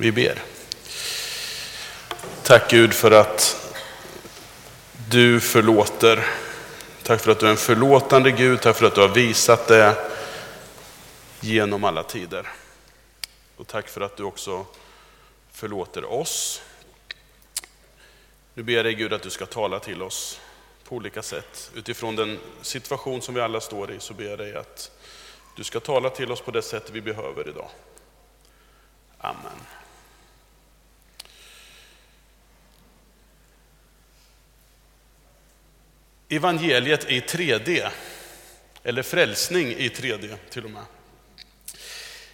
Vi ber. Tack Gud för att du förlåter. Tack för att du är en förlåtande Gud. Tack för att du har visat det genom alla tider. Och tack för att du också förlåter oss. Nu ber jag dig Gud att du ska tala till oss på olika sätt. Utifrån den situation som vi alla står i så ber jag dig att du ska tala till oss på det sätt vi behöver idag. Amen. Evangeliet i 3D, eller frälsning i 3D till och med.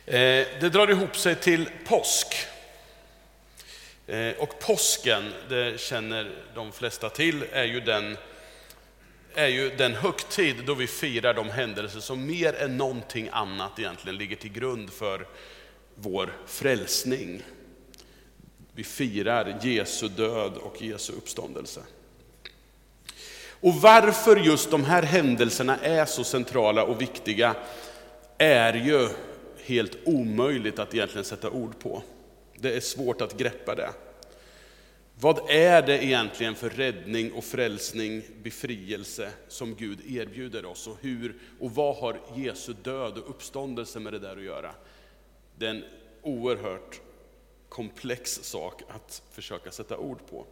Eh, det drar ihop sig till påsk. Eh, och påsken, det känner de flesta till, är ju den är ju den högtid då vi firar de händelser som mer än någonting annat egentligen ligger till grund för vår frälsning. Vi firar Jesu död och Jesu uppståndelse. Och varför just de här händelserna är så centrala och viktiga är ju helt omöjligt att egentligen sätta ord på. Det är svårt att greppa det. Vad är det egentligen för räddning och frälsning, befrielse som Gud erbjuder oss? Och, hur, och vad har Jesu död och uppståndelse med det där att göra? Det är en oerhört komplex sak att försöka sätta ord på.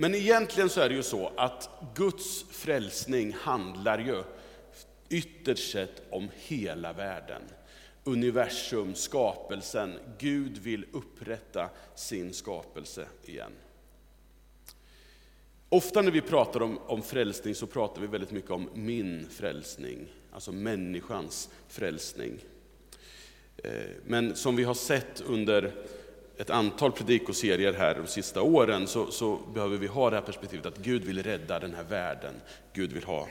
Men egentligen så är det ju så att Guds frälsning handlar ju ytterst sett om hela världen universum, skapelsen. Gud vill upprätta sin skapelse igen. Ofta när vi pratar om, om frälsning så pratar vi väldigt mycket om min frälsning, alltså människans frälsning. Eh, men som vi har sett under ett antal predikoserier här de sista åren så, så, behöver vi ha det här perspektivet att Gud vill rädda den här världen. Gud vill ha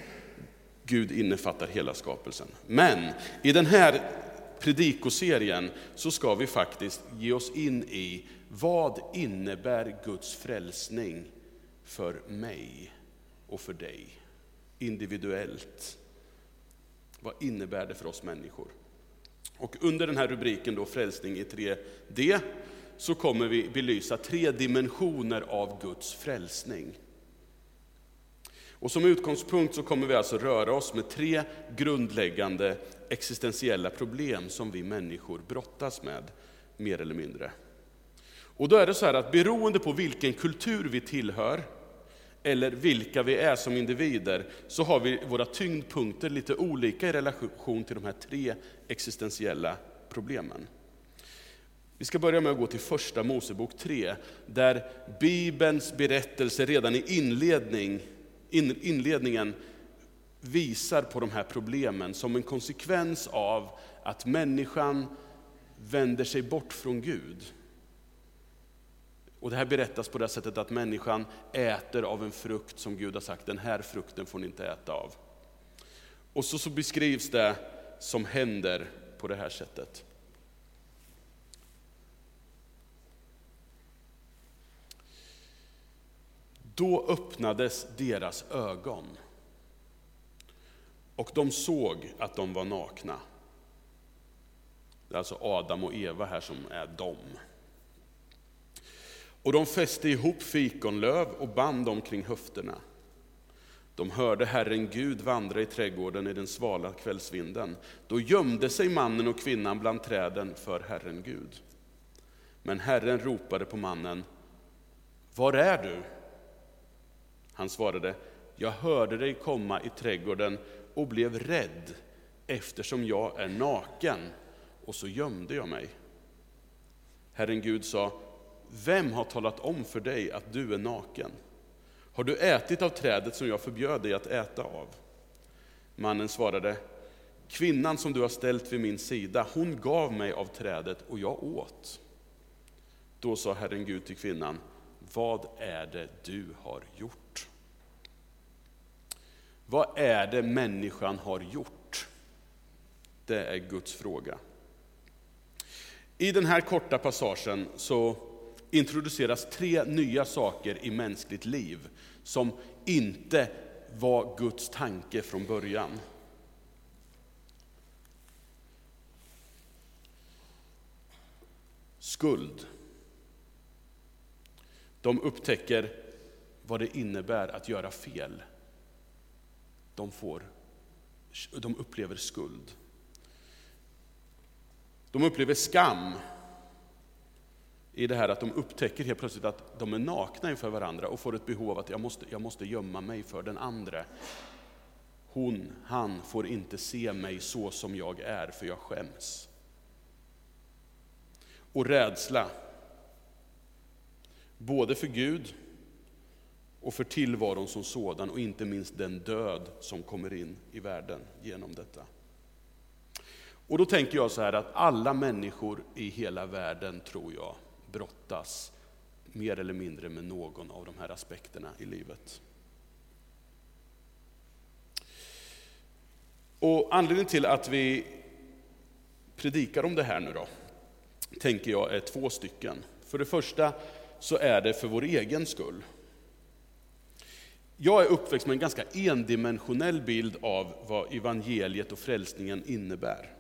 Gud innefattar hela skapelsen. Men i den här predikoserien så ska vi faktiskt ge oss in i vad innebär Guds frälsning för mig och för dig individuellt. Vad innebär det för oss människor? Och under den här rubriken då frälsning i 3D så kommer vi belysa tre dimensioner av Guds frälsning. Och som utgångspunkt så kommer vi alltså röra oss med tre grundläggande existentiella problem som vi människor brottas med, mer eller mindre. Och då är det så här att beroende på vilken kultur vi tillhör, eller vilka vi är som individer, så har vi våra tyngdpunkter lite olika i relation till de här tre existentiella problemen. Vi ska börja med att gå till första Mosebok 3, där Bibelns berättelse redan i inledning inledningen visar på de här problemen som en konsekvens av att människan vänder sig bort från Gud. Och Det här berättas på det sättet att människan äter av en frukt som Gud har sagt, den här frukten får ni inte äta av. Och så, så beskrivs det som händer på det här sättet. Då öppnades deras ögon och de såg att de var nakna. Det är alltså Adam och Eva här som är dem. Och de fäste ihop fikonlöv och band dem kring höfterna. De hörde Herren Gud vandra i trädgården i den svala kvällsvinden. Då gömde sig mannen och kvinnan bland träden för Herren Gud. Men Herren ropade på mannen, Var är du? Han svarade, jag hörde dig komma i trädgården och blev rädd eftersom jag är naken och så gömde jag mig. Herren Gud sa, vem har talat om för dig att du är naken? Har du ätit av trädet som jag förbjöd dig att äta av? Mannen svarade, kvinnan som du har ställt vid min sida, hon gav mig av trädet och jag åt. Då sa Herren Gud till kvinnan, vad är det du har gjort? Vad är det människan har gjort? Det är Guds fråga. I den här korta passagen så introduceras tre nya saker i mänskligt liv som inte var Guds tanke från början. skuld. De upptäcker vad det innebär att göra fel. De, får, de upplever skuld. De upplever skam i det här att de upptäcker helt plötsligt att de är nakna inför varandra och får ett behov av att jag måste, jag måste gömma mig för den andra. Hon, han får inte se mig så som jag är för jag skäms. Och rädsla, både för Gud och för tillvaron som sådan och inte minst den död som kommer in i världen genom detta. Och då tänker jag så här att alla människor i hela världen, tror jag, brottas mer eller mindre med någon av de här aspekterna i livet. Och anledningen till att vi predikar om det här nu då, tänker jag är två stycken. För det första så är det för vår egen skull. Jag är uppväxt med en ganska endimensionell bild av vad evangeliet och frälsningen innebär.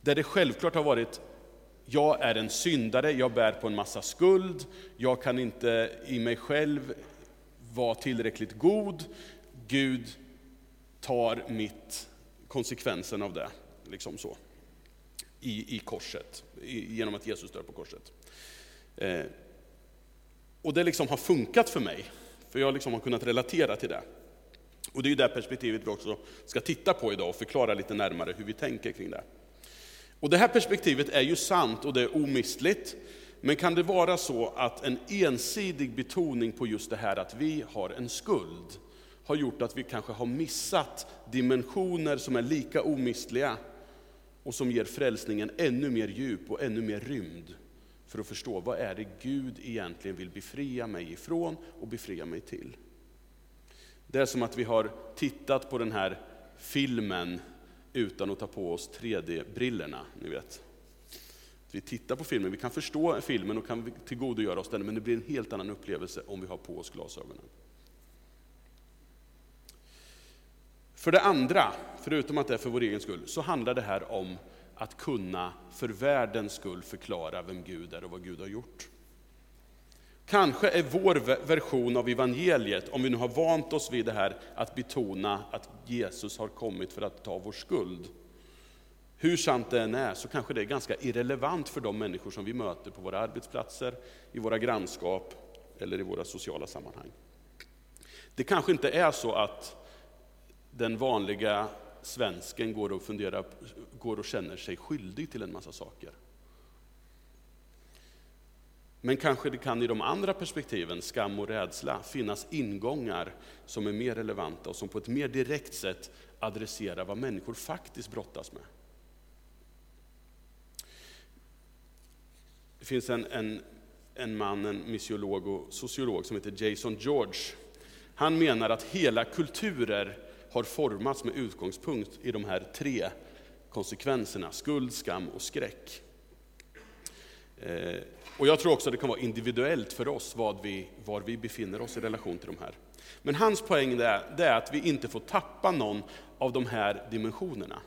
Där det självklart har varit, jag är en syndare, jag bär på en massa skuld, jag kan inte i mig själv vara tillräckligt god, Gud tar mitt, konsekvensen av det, liksom så, i, i korset, i, genom att Jesus dör på korset. Eh, och det liksom har funkat för mig, för jag liksom har kunnat relatera till det. Och det är ju det perspektivet vi också ska titta på idag och förklara lite närmare hur vi tänker kring det. Och det här perspektivet är ju sant och det är omistligt. Men kan det vara så att en ensidig betoning på just det här att vi har en skuld, har gjort att vi kanske har missat dimensioner som är lika omistliga och som ger frälsningen ännu mer djup och ännu mer rymd för att förstå vad är det Gud egentligen vill befria mig ifrån och befria mig till. Det är som att vi har tittat på den här filmen utan att ta på oss 3D-brillorna, ni vet. Vi tittar på filmen, vi kan förstå filmen och kan tillgodogöra oss den, men det blir en helt annan upplevelse om vi har på oss glasögonen. För det andra, förutom att det är för vår egen skull, så handlar det här om att kunna för världens skull förklara vem Gud är och vad Gud har gjort. Kanske är vår version av evangeliet, om vi nu har vant oss vid det här, att betona att Jesus har kommit för att ta vår skuld. Hur sant det än är, så kanske det är ganska irrelevant för de människor som vi möter på våra arbetsplatser, i våra grannskap eller i våra sociala sammanhang. Det kanske inte är så att den vanliga svensken går och, funderar, går och känner sig skyldig till en massa saker. Men kanske det kan i de andra perspektiven, skam och rädsla, finnas ingångar som är mer relevanta och som på ett mer direkt sätt adresserar vad människor faktiskt brottas med. Det finns en, en, en man, en missiolog och sociolog som heter Jason George. Han menar att hela kulturer har formats med utgångspunkt i de här tre konsekvenserna, skuld, skam och skräck. Eh, och jag tror också att det kan vara individuellt för oss vad vi, var vi befinner oss i relation till de här. Men hans poäng är, det är att vi inte får tappa någon av de här dimensionerna.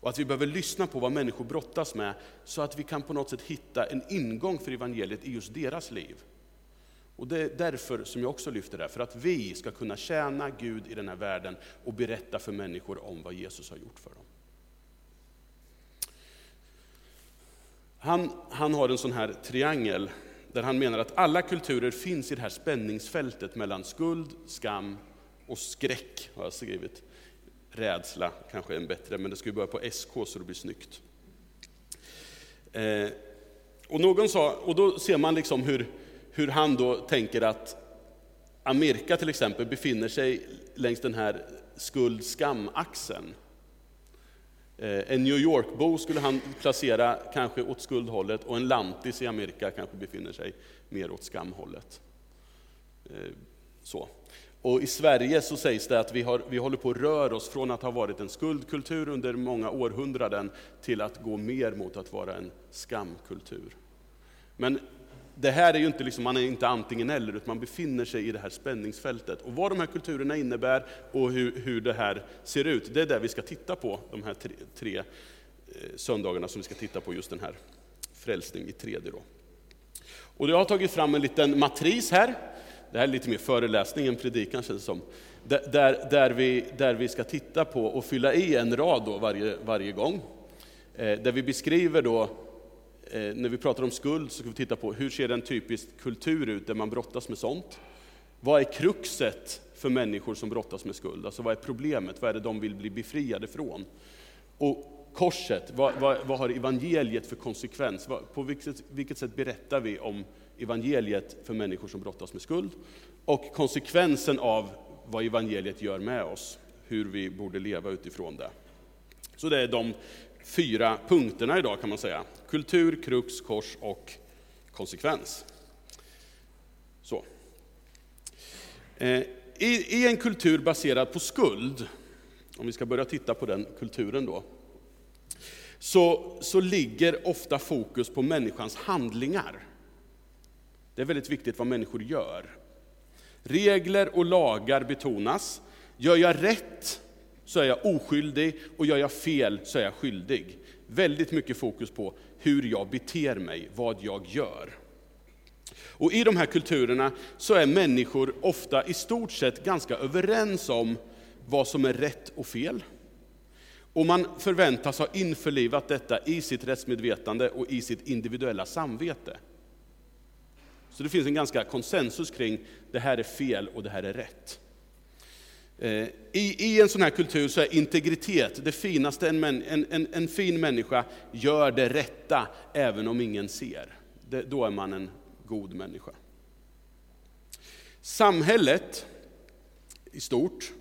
Och att vi behöver lyssna på vad människor brottas med, så att vi kan på något sätt hitta en ingång för evangeliet i just deras liv. Och det är därför som jag också lyfter det här, för att vi ska kunna tjäna Gud i den här världen och berätta för människor om vad Jesus har gjort för dem. Han, han har en sån här triangel där han menar att alla kulturer finns i det här spänningsfältet mellan skuld, skam och skräck, har jag skrivit. Rädsla kanske är en bättre, men det ska ju börja på SK så det blir snyggt. Eh, och, någon sa, och då ser man liksom hur, hur han då tänker att Amerika till exempel befinner sig längs den här skuld-skam-axeln. Eh, en New York-bo skulle han placera kanske åt skuldhållet och en lantis i Amerika kanske befinner sig mer åt skamhållet. Eh, så. Och I Sverige så sägs det att vi, har, vi håller på att röra oss från att ha varit en skuldkultur under många århundraden till att gå mer mot att vara en skamkultur. Men det här är ju inte, liksom, man är inte antingen eller, utan man befinner sig i det här spänningsfältet. Och vad de här kulturerna innebär och hur, hur det här ser ut, det är det vi ska titta på de här tre, tre eh, söndagarna som vi ska titta på just den här frälsning i tredje. Då. Och jag har tagit fram en liten matris här. Det här är lite mer föreläsning än predikan känns det som. Där, där, vi, där vi ska titta på och fylla i en rad då varje, varje gång. Eh, där vi beskriver då, Eh, när vi pratar om skuld, så ska vi titta på hur ser en typisk kultur ut där man brottas med sånt. Vad är kruxet för människor som brottas med skuld? Alltså vad är problemet? Vad är det de vill bli befriade från? Och korset, vad, vad, vad har evangeliet för konsekvens? På vilket, vilket sätt berättar vi om evangeliet för människor som brottas med skuld? Och konsekvensen av vad evangeliet gör med oss, hur vi borde leva utifrån det. Så det är de fyra punkterna idag kan man säga. Kultur, krux, kors och konsekvens. Så. Eh, I, I en kultur baserad på skuld, om vi ska börja titta på den kulturen då, så, så ligger ofta fokus på människans handlingar. Det är väldigt viktigt vad människor gör. Regler och lagar betonas. Gör jag rätt så är jag oskyldig och gör jag fel så är jag skyldig. Väldigt mycket fokus på hur jag beter mig, vad jag gör. Och I de här kulturerna så är människor ofta i stort sett ganska överens om vad som är rätt och fel. Och man förväntas ha införlivat detta i sitt rättsmedvetande och i sitt individuella samvete. Så det finns en ganska konsensus kring det här är fel och det här är rätt. Eh, I, I en sån här kultur så är integritet det finaste en, en, en, en fin människa gör det rätta även om ingen ser. Det, då är man en god människa. Samhället i stort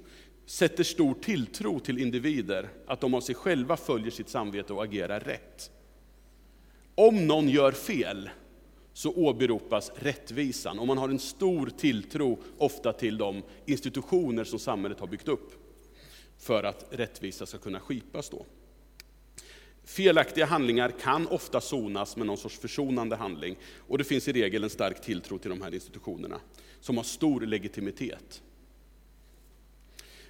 sätter stor tilltro till individer, att de av sig själva följer sitt samvete och agerar rätt. Om någon gör fel så åberopas rättvisan och man har en stor tilltro ofta till de institutioner som samhället har byggt upp för att rättvisa ska kunna skipas. Då. Felaktiga handlingar kan ofta sonas med någon sorts försonande handling och det finns i regel en stark tilltro till de här institutionerna som har stor legitimitet.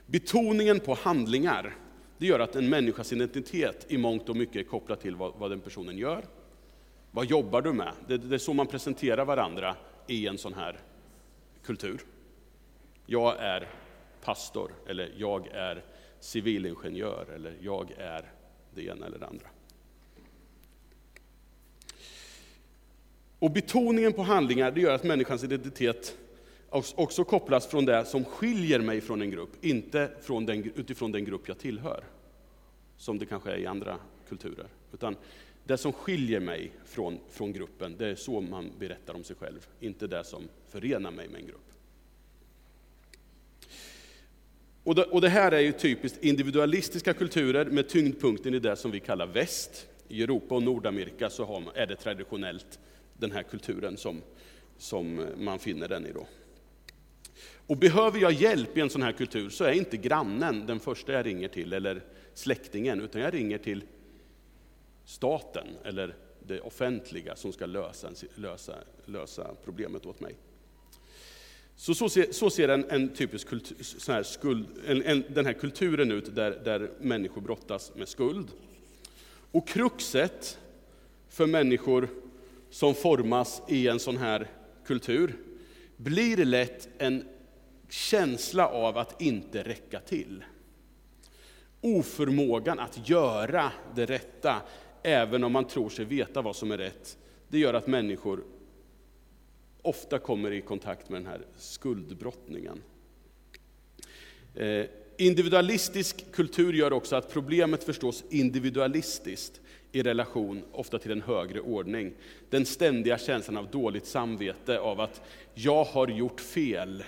Betoningen på handlingar det gör att en människas identitet i mångt och mycket är kopplad till vad, vad den personen gör. Vad jobbar du med? Det, det är så man presenterar varandra i en sån här kultur. Jag är pastor, eller jag är civilingenjör, eller jag är det ena eller det andra. Och betoningen på handlingar det gör att människans identitet också kopplas från det som skiljer mig från en grupp, inte från den, utifrån den grupp jag tillhör, som det kanske är i andra kulturer. Utan det som skiljer mig från, från gruppen, det är så man berättar om sig själv, inte det som förenar mig med en grupp. Och det, och det här är ju typiskt individualistiska kulturer med tyngdpunkten i det som vi kallar väst. I Europa och Nordamerika så har man, är det traditionellt den här kulturen som, som man finner den i. Då. Och behöver jag hjälp i en sån här kultur så är inte grannen den första jag ringer till, eller släktingen, utan jag ringer till staten eller det offentliga som ska lösa, lösa, lösa problemet åt mig. Så, så, ser, så ser en, en typisk kultur, så här skuld, en, en, den här kulturen ut där, där människor brottas med skuld. Och kruxet för människor som formas i en sån här kultur blir lätt en känsla av att inte räcka till. Oförmågan att göra det rätta, även om man tror sig veta vad som är rätt, det gör att människor ofta kommer i kontakt med den här skuldbrottningen. Eh, individualistisk kultur gör också att problemet förstås individualistiskt i relation ofta till en högre ordning. Den ständiga känslan av dåligt samvete, av att jag har gjort fel,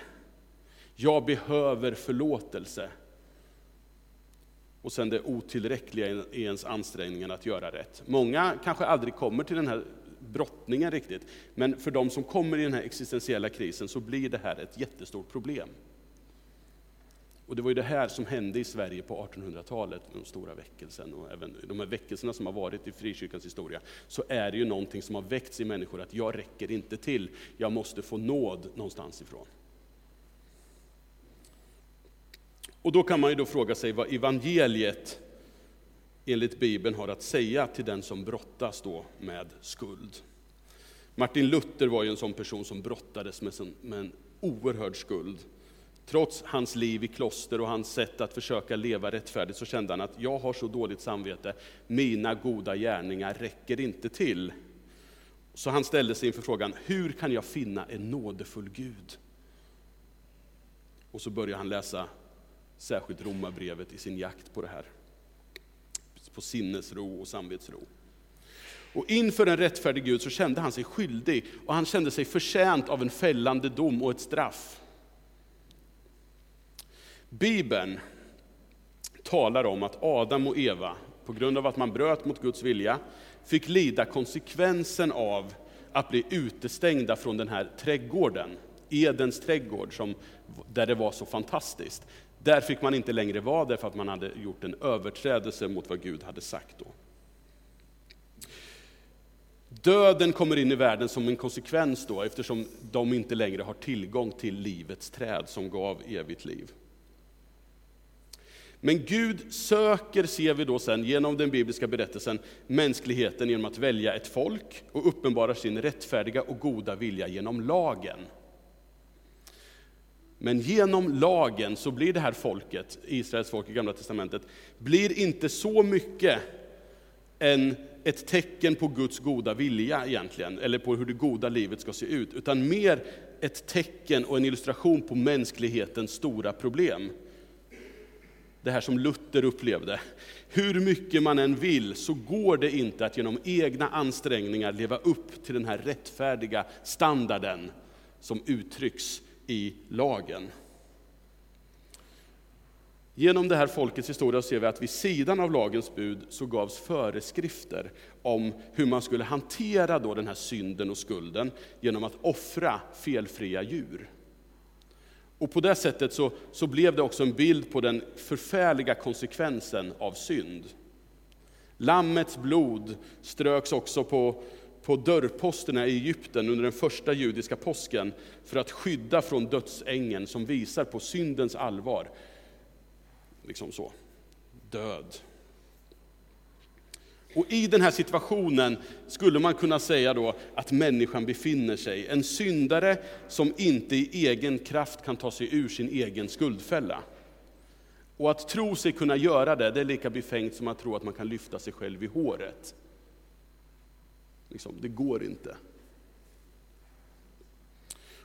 jag behöver förlåtelse. Och sen det otillräckliga i ens ansträngningar att göra rätt. Många kanske aldrig kommer till den här brottningen riktigt, men för de som kommer i den här existentiella krisen så blir det här ett jättestort problem. Och det var ju det här som hände i Sverige på 1800-talet, med den stora väckelsen och även de här väckelserna som har varit i frikyrkans historia, så är det ju någonting som har väckts i människor att jag räcker inte till, jag måste få nåd någonstans ifrån. Och då kan man ju då fråga sig vad evangeliet enligt Bibeln har att säga till den som brottas då med skuld. Martin Luther var ju en sån person som brottades med, med en oerhörd skuld. Trots hans liv i kloster och hans sätt att försöka leva rättfärdigt så kände han att jag har så dåligt samvete, mina goda gärningar räcker inte till. Så han ställde sig inför frågan, hur kan jag finna en nådefull Gud? Och så började han läsa särskilt Romarbrevet i sin jakt på det här. På sinnesro och samvetsro. Och inför en rättfärdig Gud så kände han sig skyldig och han kände sig förtjänt av en fällande dom och ett straff. Bibeln talar om att Adam och Eva, på grund av att man bröt mot Guds vilja, fick lida konsekvensen av att bli utestängda från den här trädgården, Edens trädgård, som, där det var så fantastiskt. Där fick man inte längre vara därför att man hade gjort en överträdelse mot vad Gud hade sagt då. Döden kommer in i världen som en konsekvens då, eftersom de inte längre har tillgång till livets träd som gav evigt liv. Men Gud söker, ser vi då sen genom den bibliska berättelsen, mänskligheten genom att välja ett folk och uppenbara sin rättfärdiga och goda vilja genom lagen. Men genom lagen så blir det här folket, Israels folk i Gamla Testamentet, blir inte så mycket en, ett tecken på Guds goda vilja egentligen, eller på hur det goda livet ska se ut, utan mer ett tecken och en illustration på mänsklighetens stora problem det här som Luther upplevde. Hur mycket man än vill så går det inte att genom egna ansträngningar leva upp till den här rättfärdiga standarden som uttrycks i lagen. Genom det här folkets historia ser vi att vid sidan av lagens bud så gavs föreskrifter om hur man skulle hantera då den här synden och skulden genom att offra felfria djur. Och på det sättet så, så blev det också en bild på den förfärliga konsekvensen av synd. Lammets blod ströks också på, på dörrposterna i Egypten under den första judiska påsken för att skydda från dödsängen som visar på syndens allvar. Liksom så. Död. Och i den här situationen skulle man kunna säga då att människan befinner sig, en syndare som inte i egen kraft kan ta sig ur sin egen skuldfälla. Och att tro sig kunna göra det, det är lika befängt som att tro att man kan lyfta sig själv i håret. Liksom, det går inte.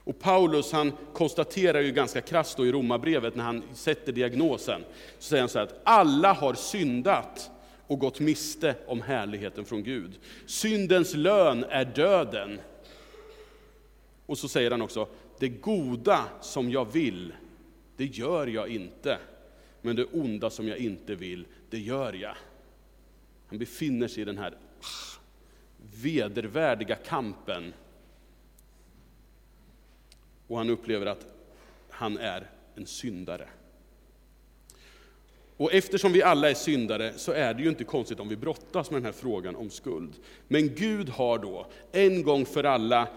Och Paulus han konstaterar ju ganska krasst i Romarbrevet när han sätter diagnosen, så säger han så här att alla har syndat och gått miste om härligheten från Gud. Syndens lön är döden. Och så säger han också, det goda som jag vill, det gör jag inte. Men det onda som jag inte vill, det gör jag. Han befinner sig i den här vedervärdiga kampen. Och han upplever att han är en syndare. Och eftersom vi alla är syndare så är det ju inte konstigt om vi brottas med den här frågan om skuld. Men Gud har då en gång för alla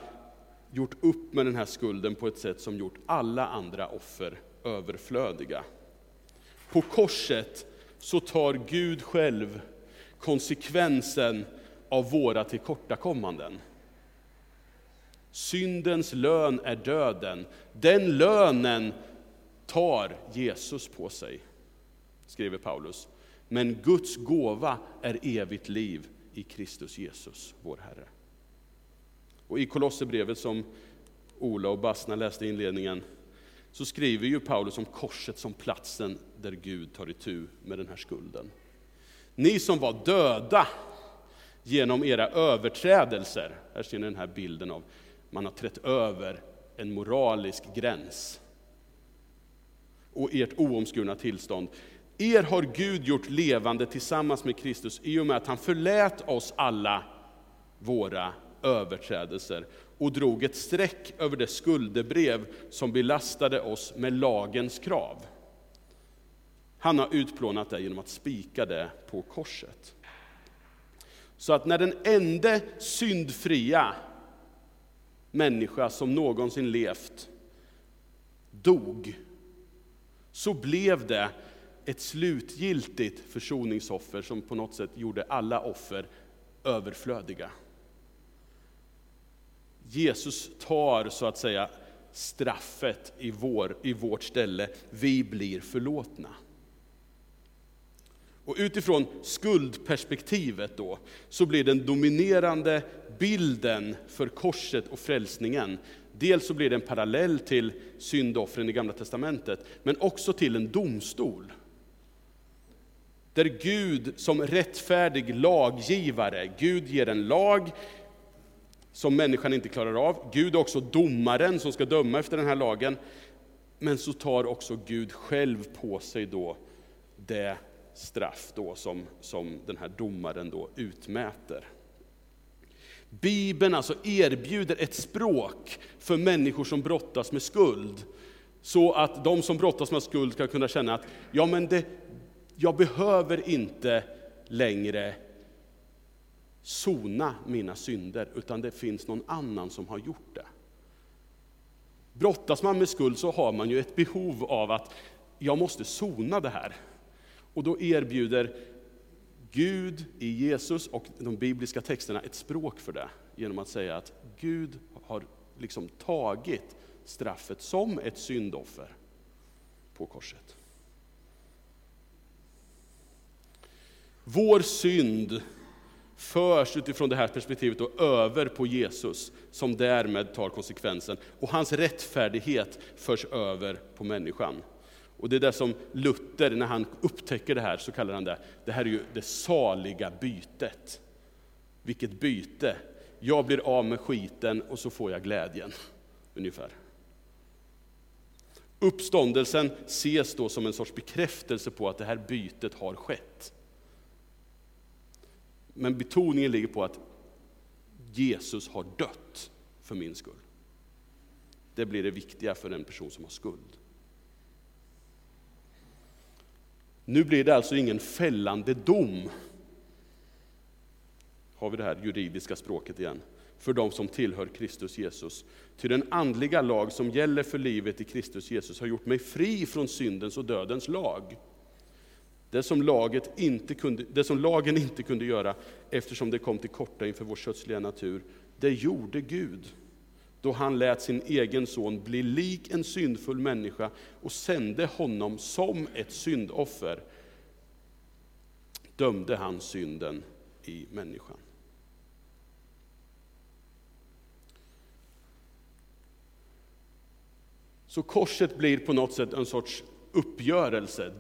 gjort upp med den här skulden på ett sätt som gjort alla andra offer överflödiga. På korset så tar Gud själv konsekvensen av våra tillkortakommanden. Syndens lön är döden. Den lönen tar Jesus på sig skriver Paulus. Men Guds gåva är evigt liv i Kristus Jesus, vår Herre. Och i Kolosserbrevet som Ola och Basna läste i inledningen, så skriver ju Paulus om korset som platsen där Gud tar itu med den här skulden. Ni som var döda genom era överträdelser, här ser ni den här bilden av man har trätt över en moralisk gräns. Och ert oomskurna tillstånd, er har Gud gjort levande tillsammans med Kristus i och med att han förlät oss alla våra överträdelser och drog ett streck över det skuldebrev som belastade oss med lagens krav. Han har utplånat det genom att spika det på korset. Så att när den enda syndfria människa som någonsin levt dog, så blev det ett slutgiltigt försoningsoffer som på något sätt gjorde alla offer överflödiga. Jesus tar så att säga straffet i, vår, i vårt ställe. Vi blir förlåtna. Och utifrån skuldperspektivet då, så blir den dominerande bilden för korset och frälsningen, dels så blir det en parallell till syndoffren i Gamla Testamentet, men också till en domstol. Där Gud som rättfärdig laggivare, Gud ger en lag som människan inte klarar av. Gud är också domaren som ska döma efter den här lagen. Men så tar också Gud själv på sig då det straff då som, som den här domaren då utmäter. Bibeln alltså erbjuder ett språk för människor som brottas med skuld. Så att de som brottas med skuld ska kunna känna att ja, men det, jag behöver inte längre sona mina synder, utan det finns någon annan som har gjort det. Brottas man med skuld så har man ju ett behov av att jag måste sona det här. Och då erbjuder Gud i Jesus och de bibliska texterna ett språk för det, genom att säga att Gud har liksom tagit straffet som ett syndoffer på korset. Vår synd förs utifrån det här perspektivet och över på Jesus, som därmed tar konsekvensen. Och hans rättfärdighet förs över på människan. Och det är det som Luther, när han upptäcker det här, så kallar han det, det här är ju det saliga bytet. Vilket byte! Jag blir av med skiten och så får jag glädjen, ungefär. Uppståndelsen ses då som en sorts bekräftelse på att det här bytet har skett. Men betoningen ligger på att Jesus har dött för min skull. Det blir det viktiga för en person som har skuld. Nu blir det alltså ingen fällande dom. Har vi det här juridiska språket igen. För de som tillhör Kristus Jesus. Ty den andliga lag som gäller för livet i Kristus Jesus har gjort mig fri från syndens och dödens lag. Det som, laget inte kunde, det som lagen inte kunde göra eftersom det kom till korta inför vår kötsliga natur, det gjorde Gud då han lät sin egen son bli lik en syndfull människa och sände honom som ett syndoffer, dömde han synden i människan. Så korset blir på något sätt en sorts uppgörelse,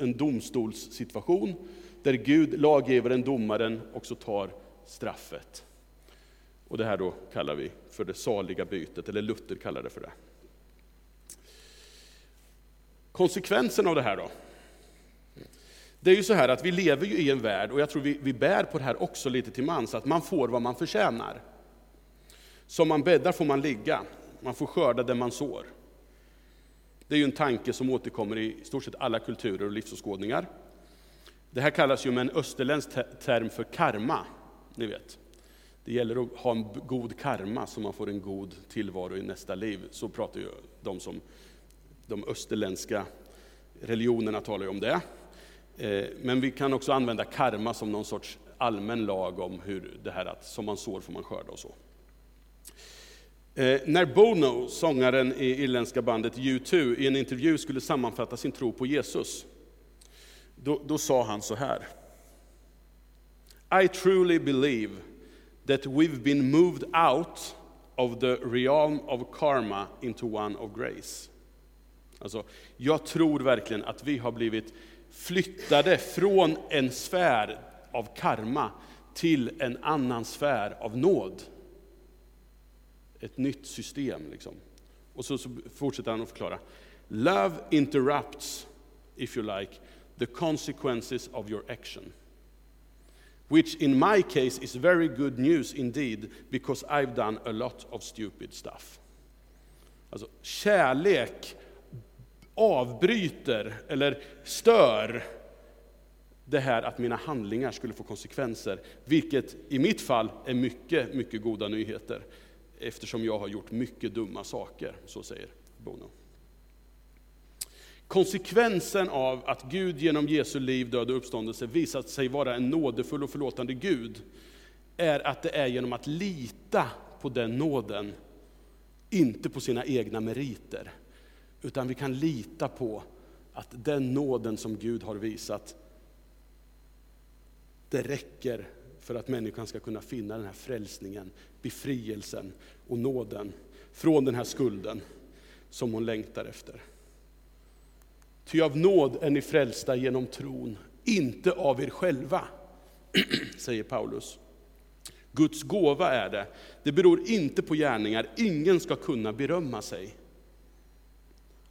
en domstolssituation, där Gud, laggivaren, domaren, också tar straffet. Och det här då kallar vi för det saliga bytet, eller Luther kallar det för det. Konsekvensen av det här då? Det är ju så här att vi lever ju i en värld, och jag tror vi, vi bär på det här också lite till mans, att man får vad man förtjänar. Som man bäddar får man ligga, man får skörda det man sår. Det är ju en tanke som återkommer i stort sett alla kulturer och livsåskådningar. Det här kallas ju med en österländsk term för karma, ni vet. Det gäller att ha en god karma så man får en god tillvaro i nästa liv. Så pratar ju de som de österländska religionerna talar om det. Eh, men vi kan också använda karma som någon sorts allmän lag om hur det här att som man sår får man skörda och så. Eh, när Bono, sångaren i irländska bandet U2, i en intervju skulle sammanfatta sin tro på Jesus, då, då sa han så här. I truly believe that we've been moved out of the realm of karma into one of grace. Alltså, jag tror verkligen att vi har blivit flyttade från en sfär av karma till en annan sfär av nåd ett nytt system. Liksom. Och så, så fortsätter han att förklara. Love interrupts, if you like, the consequences of your action. Which in my case is very good news indeed, because I've done a lot of stupid stuff. Alltså, kärlek avbryter eller stör det här att mina handlingar skulle få konsekvenser, vilket i mitt fall är mycket, mycket goda nyheter eftersom jag har gjort mycket dumma saker, så säger Bono. Konsekvensen av att Gud genom Jesu liv, död och uppståndelse visat sig vara en nådefull och förlåtande Gud, är att det är genom att lita på den nåden, inte på sina egna meriter, utan vi kan lita på att den nåden som Gud har visat, det räcker för att människan ska kunna finna den här frälsningen, befrielsen och nåden från den här skulden som hon längtar efter. Ty av nåd är ni frälsta genom tron, inte av er själva, säger Paulus. Guds gåva är det, det beror inte på gärningar, ingen ska kunna berömma sig.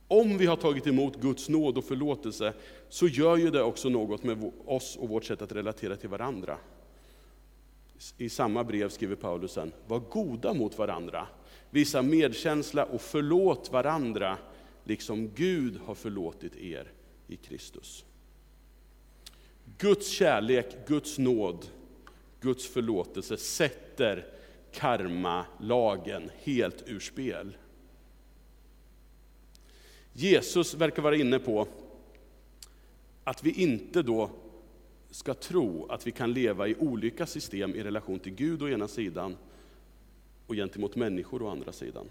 Om vi har tagit emot Guds nåd och förlåtelse, så gör ju det också något med oss och vårt sätt att relatera till varandra. I samma brev skriver Paulus sen, var goda mot varandra, visa medkänsla och förlåt varandra, liksom Gud har förlåtit er i Kristus. Guds kärlek, Guds nåd, Guds förlåtelse sätter karmalagen helt ur spel. Jesus verkar vara inne på att vi inte då ska tro att vi kan leva i olika system i relation till Gud å ena sidan och gentemot människor å andra sidan.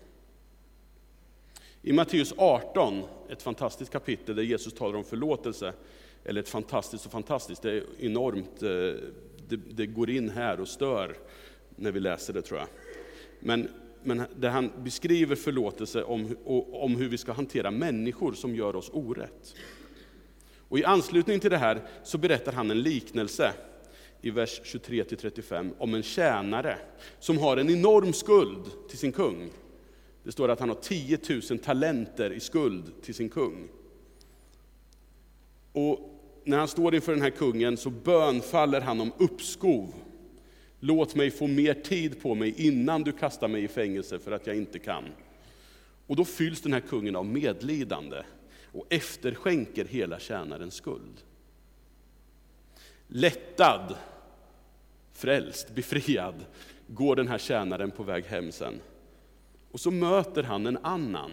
I Matteus 18, ett fantastiskt kapitel där Jesus talar om förlåtelse, eller ett fantastiskt och fantastiskt, det är enormt, eh, det, det går in här och stör när vi läser det tror jag. Men, men där han beskriver förlåtelse om, om hur vi ska hantera människor som gör oss orätt. Och I anslutning till det här så berättar han en liknelse i vers 23-35 om en tjänare som har en enorm skuld till sin kung. Det står att han har 10 000 talenter i skuld till sin kung. Och när han står inför den här kungen så bönfaller han om uppskov. Låt mig få mer tid på mig innan du kastar mig i fängelse för att jag inte kan. Och då fylls den här kungen av medlidande och efterskänker hela tjänarens skuld. Lättad, frälst, befriad går den här tjänaren på väg hem sen. Och så möter han en annan,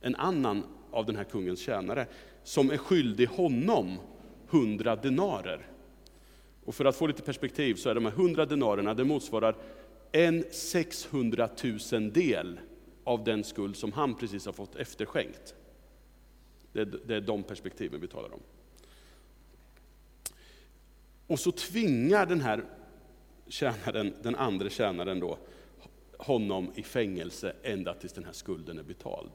en annan av den här kungens tjänare, som är skyldig honom hundra denarer. Och för att få lite perspektiv så är de här hundra denarerna, det motsvarar en sexhundratusen del av den skuld som han precis har fått efterskänkt. Det är, det är de perspektiven vi talar om. Och så tvingar den här tjänaren, den andra tjänaren då, honom i fängelse ända tills den här skulden är betald.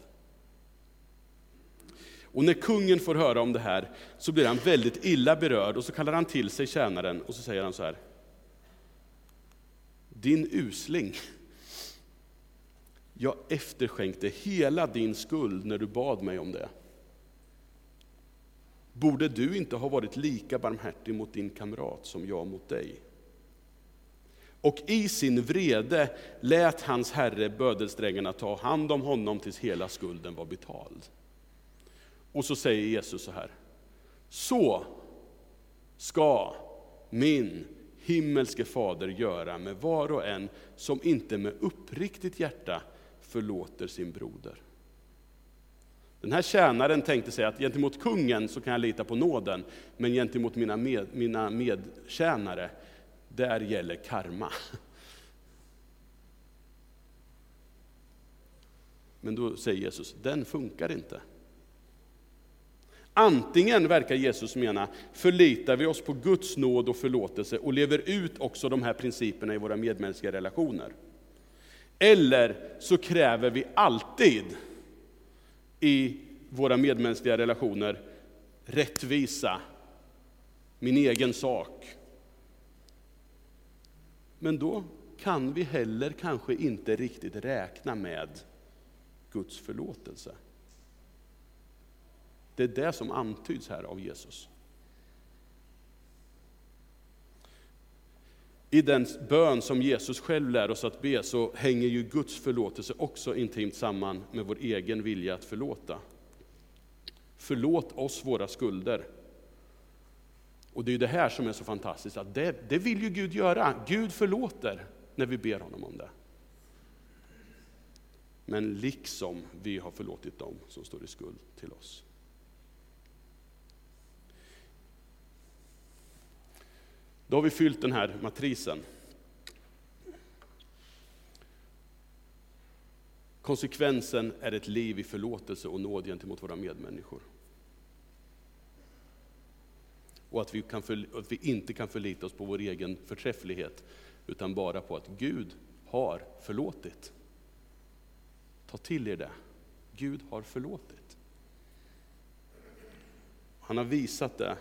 Och när kungen får höra om det här så blir han väldigt illa berörd och så kallar han till sig tjänaren och så säger han så här. Din usling, jag efterskänkte hela din skuld när du bad mig om det. Borde du inte ha varit lika barmhärtig mot din kamrat som jag mot dig? Och i sin vrede lät hans herre bödelsträngarna ta hand om honom tills hela skulden var betald. Och så säger Jesus så här. Så ska min himmelske fader göra med var och en som inte med uppriktigt hjärta förlåter sin broder. Den här tjänaren tänkte sig att gentemot kungen så kan jag lita på nåden, men gentemot mina, med, mina medtjänare, där gäller karma. Men då säger Jesus, den funkar inte. Antingen, verkar Jesus mena, förlitar vi oss på Guds nåd och förlåtelse och lever ut också de här principerna i våra medmänskliga relationer. Eller så kräver vi alltid i våra medmänskliga relationer rättvisa, min egen sak. Men då kan vi heller kanske inte riktigt räkna med Guds förlåtelse. Det är det som antyds här av Jesus. I den bön som Jesus själv lär oss att be så hänger ju Guds förlåtelse också intimt samman med vår egen vilja att förlåta. Förlåt oss våra skulder. Och det är det här som är så fantastiskt, att det, det vill ju Gud göra. Gud förlåter när vi ber honom om det. Men liksom vi har förlåtit dem som står i skuld till oss. Då har vi fyllt den här matrisen. Konsekvensen är ett liv i förlåtelse och nåd gentemot våra medmänniskor. Och att vi, kan för, att vi inte kan förlita oss på vår egen förträfflighet, utan bara på att Gud har förlåtit. Ta till er det. Gud har förlåtit. Han har visat det.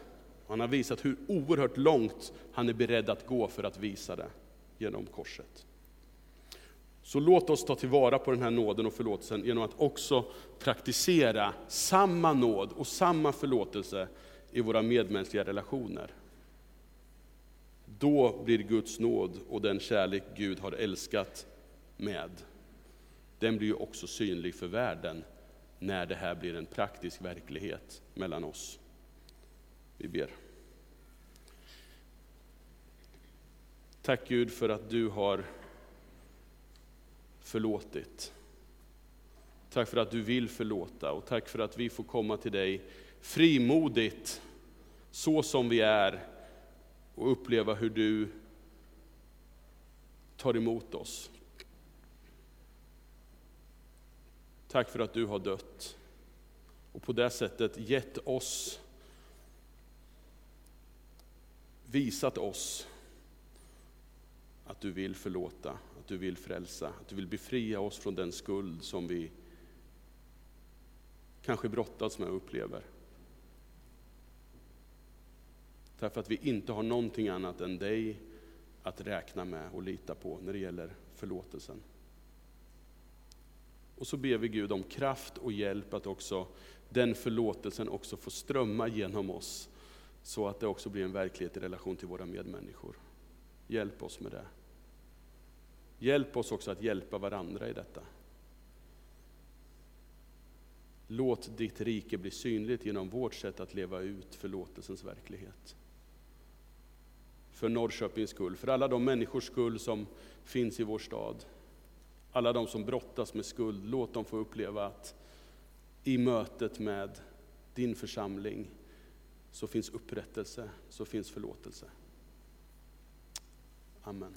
Han har visat hur oerhört långt han är beredd att gå för att visa det genom korset. Så låt oss ta tillvara på den här nåden och förlåtelsen genom att också praktisera samma nåd och samma förlåtelse i våra medmänskliga relationer. Då blir Guds nåd och den kärlek Gud har älskat med, den blir ju också synlig för världen när det här blir en praktisk verklighet mellan oss. Vi ber. Tack Gud för att du har förlåtit. Tack för att du vill förlåta och tack för att vi får komma till dig frimodigt, så som vi är, och uppleva hur du tar emot oss. Tack för att du har dött och på det sättet gett oss, visat oss att du vill förlåta, att du vill frälsa, att du vill befria oss från den skuld som vi kanske brottas med och upplever. Därför att vi inte har någonting annat än dig att räkna med och lita på när det gäller förlåtelsen. Och så ber vi Gud om kraft och hjälp att också den förlåtelsen också får strömma genom oss, så att det också blir en verklighet i relation till våra medmänniskor. Hjälp oss med det. Hjälp oss också att hjälpa varandra i detta. Låt ditt rike bli synligt genom vårt sätt att leva ut förlåtelsens verklighet. För Norrköpings skull, för alla de människors skull som finns i vår stad. Alla de som brottas med skuld, låt dem få uppleva att i mötet med din församling så finns upprättelse, så finns förlåtelse. Amen.